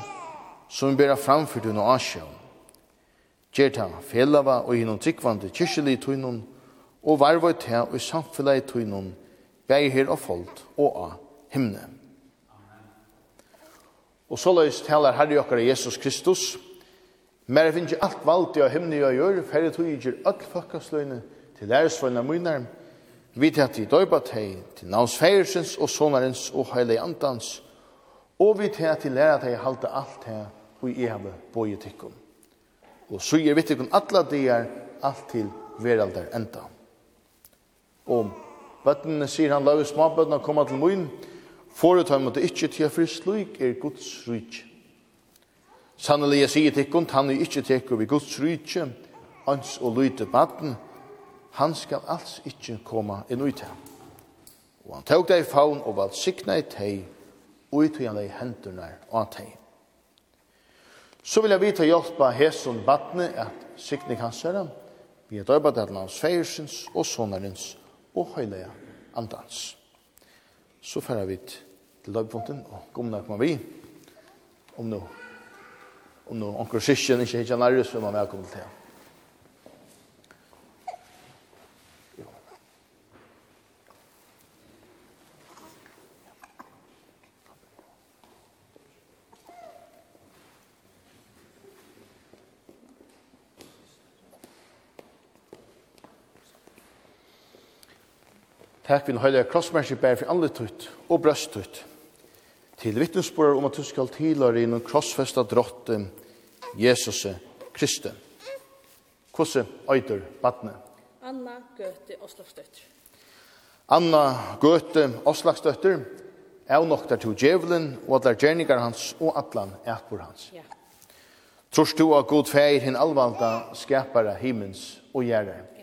D: som bera framfyrt under asjøen. Gjerta felava og hinnom tryggvande kyrkjelig tøynon, og varvøy til og samfellet i tøynon, vei her og folk og av himne. Og så løys taler Herre okkar Jesus Kristus, mer jeg finner alt valgt av himne jeg gjør, for jeg tøy gjør alt fakkasløyne til læresvøyne mynarm, Vi at til døyba teg, til navns feirsens og sonarens og heilig andans, og vi tar til læra at jeg halte alt her og jeg har bøye tikkum. Og så gjør vi tikkum alle dier alt til veraldar enda. Og bøttene sier han lave småbøttene og til til munn, forutar måtte ikkje til for slik er Guds ryk. Sannelig jeg sier tikkum, han er ikkje tikkum vi Guds ryk, ans og lyte baden, han skal alls ikkje komme inn ut her. Og han tåg deg i faun og valgsikna i teg, og i han i hendene og teg. Så vil jeg vite hjelpa Hesun Batne at sikning hans herre, vi er døybet at hans feiersens og sonarens og høyleia andans. Så færer vi til døybfonten og gomna kommer vi om nå. Om nå, onker sysken ikke hittar nærre, så er man velkommen til ham. Takk vi høyde krossmersi bær for alle tøyt og brøst tøyt. Til vittnesborer om at du skal tilhøre i noen krossfesta drotte Jesus Kristus. Hvordan øyder badne.
A: Anna Gøte Oslagsdøtter.
D: Anna Gøte Oslagsdøtter er nok der til djevelen og at der gjerninger hans og atlan ekbor hans. Ja. Trorst du at god feir hinn alvalda skapare himmens og gjerre? Ja.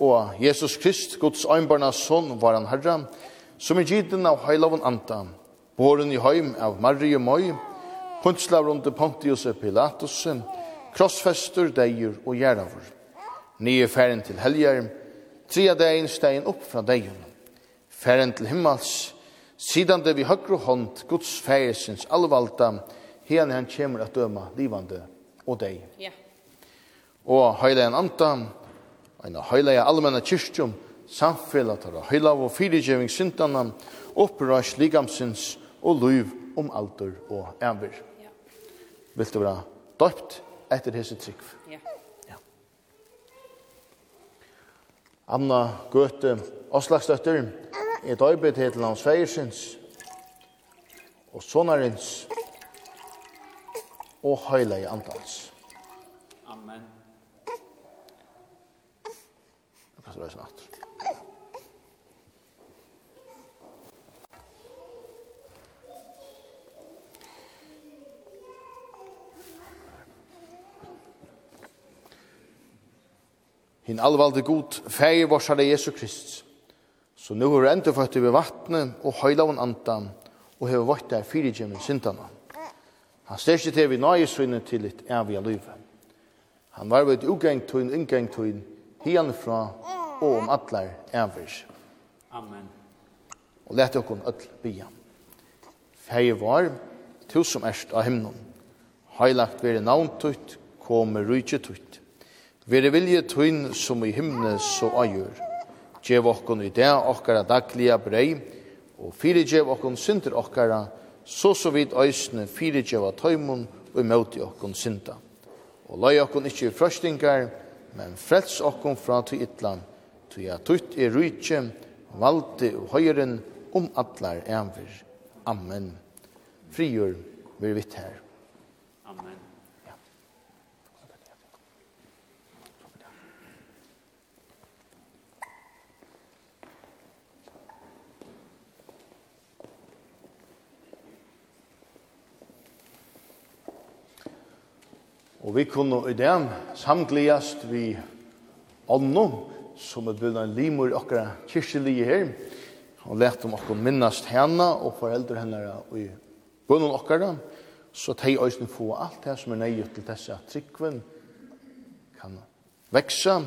D: Og Jesus Krist, Guds øynbarna son, var han herre, som er giden av heilavun anta, boren i heim av Marie Møy, puntslav rundt Pontius Pilatus, krossfester, deir og gjerravur. Nye færen til helger, tria dein stein opp fra deion. Færen til himmels, sidan det vi høyre hånd, Guds færesins allvalda, hene han kjemur at døma livande og deg. Ja. Og heilavun anta, en heilige allmenne kyrkjum, samfellet av heila og fyrirgjeving syndanan, opprørs ligamsins og luiv om alder og æver. Ja. Vil du være døpt etter hese trygg? Ja. ja. Anna Gøte Oslagsdøtter er døybet til hans feiersins og sonarins og heilige andans. aftur og aftur. Hin allvalde god, feir vår sære Jesu Krist. Så nu er enda fått over vattnet og høylaven andan, og hever vårt der fyrirgjemmen syndana. Han styrkje til vi nøyesvinne til litt evige livet. Han var ved ugengt tøyn, ingengt hian fra og om atler ævers.
C: Amen.
D: Og lette okon öll bya. Fei var, tu som erst av himnon. Heilagt veri navn tutt, kom rujtje tutt. Veri vilje tuin som i himne så ajur. Gjev okon i det okkara daglia brei, og fire gjev okon synder okkara, så så vid øysne fyrir gjev tøymon og møti okon synda. Og lai okon ikkje i frøstingar, men frels okon fra til ytland, Tu ja tutt er rujtje, valde og høyren om atlar enver. Amen. Frigjør vi vitt her.
C: Amen.
D: Og vi kunne i den samgliast vi ånden som er bøyna en limur i okkara kyrkjelige her, og lett om okkara minnast henne og foreldre henne i bønnen okkara, så teg òsne få alt det som er nøy til dessa tryggven kan veksa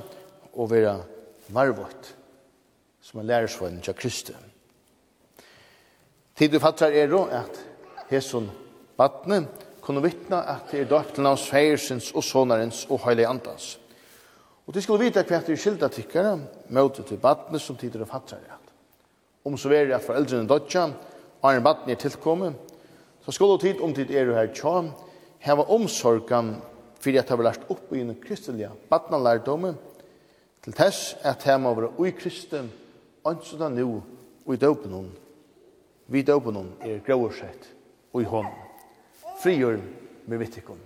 D: og være varvått som er lærersvån til Kristi. Tid du fattar er då at Hesun Batne kunne vittna at det er døpt til navns feiersins og sonarens og heilig andans. Og de skulle vite hva det er skilda tikkere, møte til badne som tider er fattere at. Om så er det at foreldrene dødja, og en badne er tilkommet, så skulle tid om tid er her tja, heva omsorgan fyrir at det var lært opp i en kristelige badnalærdomme, til tess at de må være ui kristen, ansånda nu, ui døpen hon, vi døpen hon er grauersett, ui hon, frigjør med vittikon.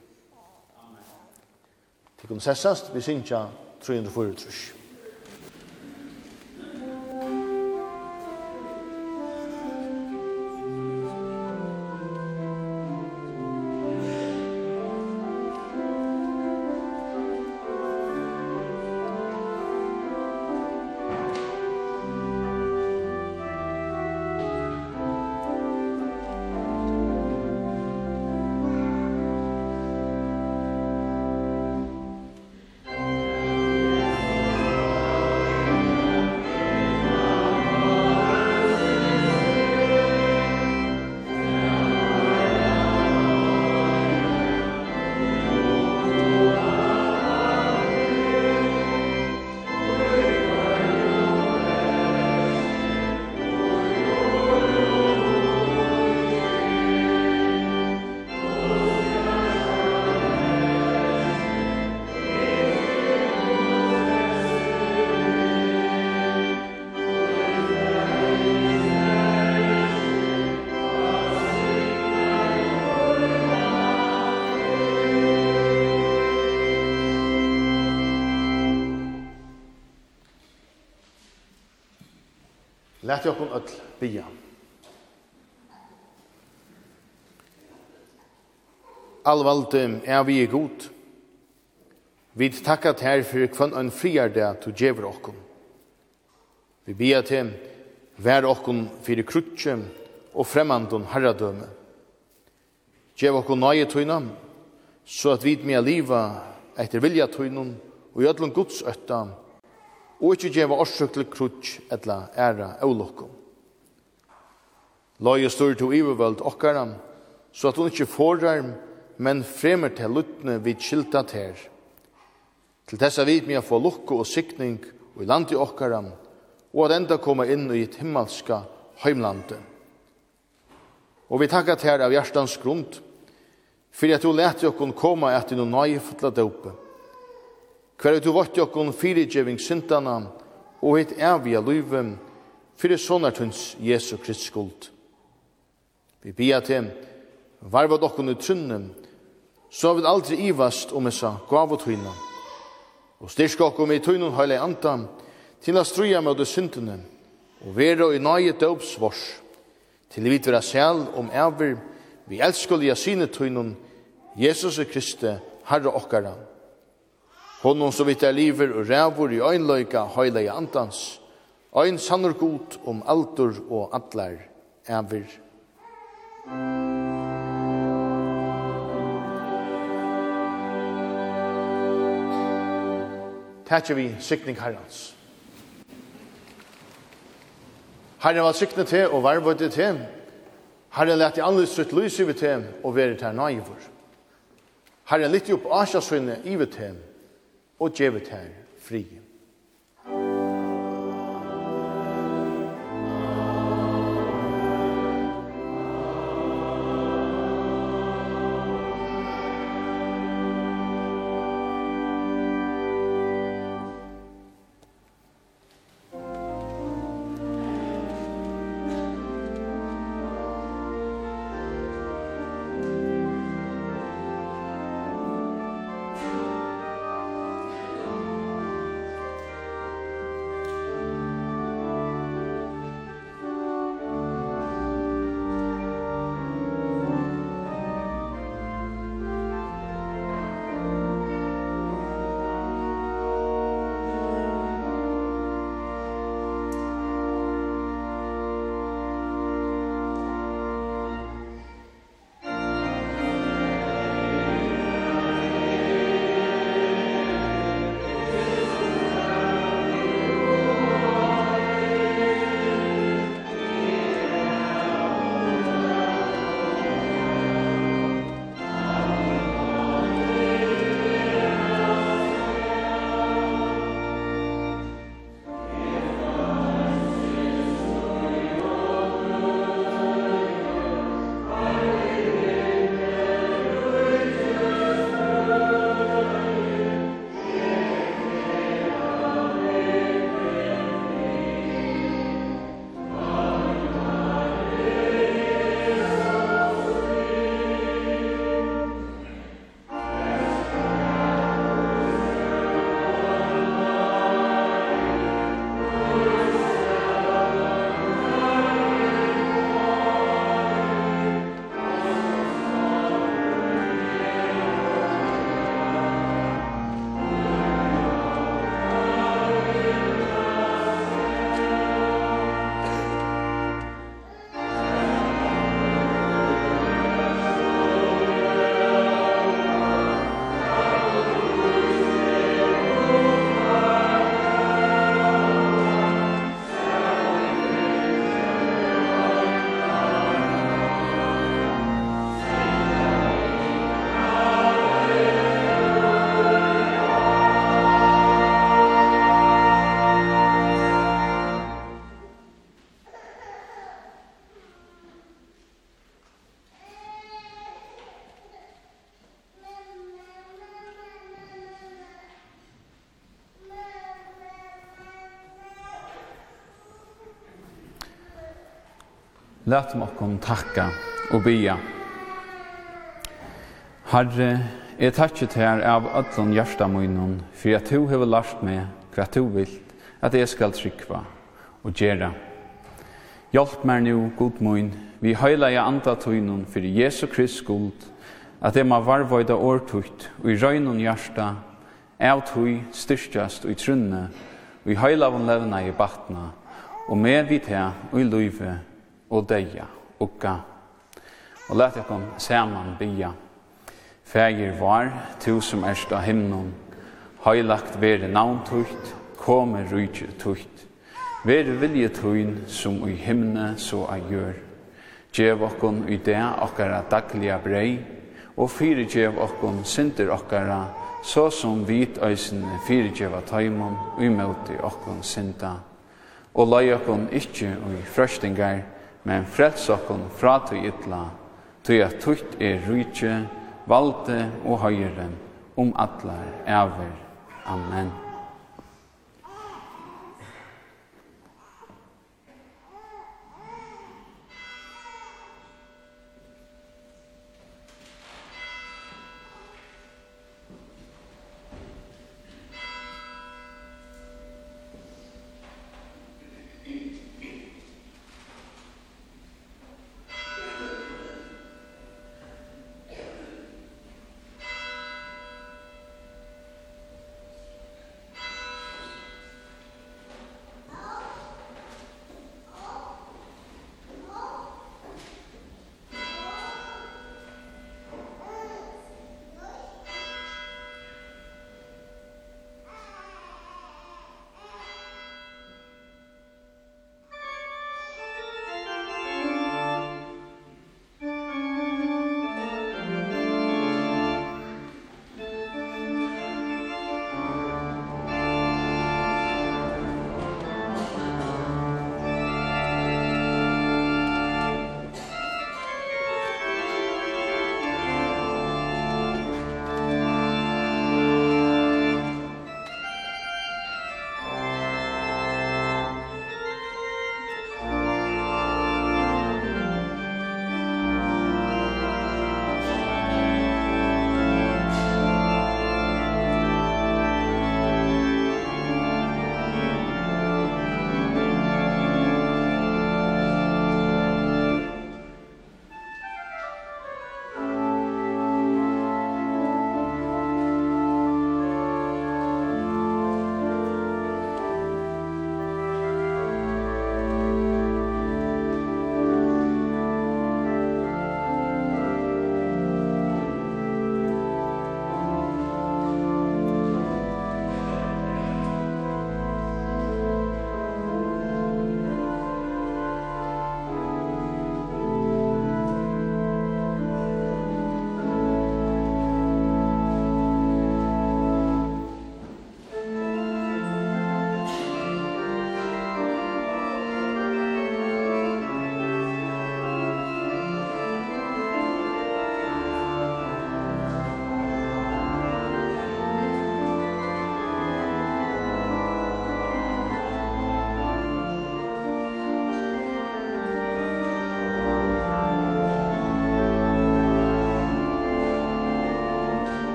D: Tikkun sessast, vi synsja 343. allvalde er vi i god. Vi takkar til for kvann en friar det du djever okkom. Vi bia til vær okkom fyrir krutje og fremmandun herradøme. Djev okkom nøye tøyna, så at vi med liva etter vilja tøynun og gjødlun Guds øtta, og ikkje djeva orsøk til krutje etla æra eulokkom. Løye styr til ivervöld okkara, så at hun ikkje forar men fremer til luttne vid skilta ter. Til dessa vid a få lukko og sikning og i landi okkaram, og at enda koma inn i et himmelska heimlande. Og vi takka ter av hjertans grunn, fyrir at du leti okkon koma at noen nøye fotla døpe. Hver du vart okkon fyrirgjeving syndana og hitt evige luven, fyrir sonartuns Jesu Krist skuld. Vi bia til, varvad okkon i trunnen, så vil aldri ivast om essa gav Og styrk okkom i tøynun heile anta til a struja møte syndene og vera i nøye døps vors til vi vera sjæl om ever vi elskuliga sine tøynun Jesus Kristi Herre okkara. Honom som vitt er liver og rævor i øynløyka heile i andans, øyn sannur god om altur og atlar æver. Amen. tætje vi sikning herrens. Herren var sikne til og varvøyde til. Herren lette annerledes sitt lys i til og være til naivor. Herren lytte opp asja sønne i til og gjevet her frie.
C: Læt meg okkom takka og bya. Herre, jeg takkje til her av öllun hjärsta munnen, for at du hever lært meg hva du vilt, at jeg skal trykva og gjera. Hjelp meg nu, god munn, vi høyla jeg anda tøynun for Jesu Krist skuld, at jeg må varvoida årtukt og i røynun hjarta, av tøy styrstjast og i trunne, og i høyla levna i batna, og med vidt her og i løyve, og deia ukka. Og let ekon saman bia. Fægir var, tu som erst av himnon, heilagt vere navn tukt, kome rujtje tukt. Vere vilje tuin som ui himne så a gjør. Gjev okkon i det okkara daglia brei, og fyrirgjev okkon synder okkara, så som vit øysen fyrirgjeva taimon, uimauti okkon synda. Og lai okkon ikkje ui frøstingar, men frels okkon fra tu ytla, tu at tutt er rujtje, valde og høyre, om atlar, æver. Amen.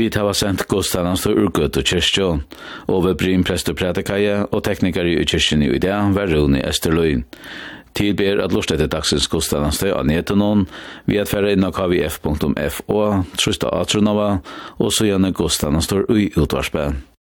B: Vi hava sendt godstallans til Urgøt og kyrkjå, Ove Bryn prester prædikaje og teknikere i kyrkjen i dag, Rune Esterløy. Tilber at lort etter dagsens godstallans til av netenon, vi at færre av kvf.fo, trusta atronova, og så gjerne godstallans til ui utvarspe.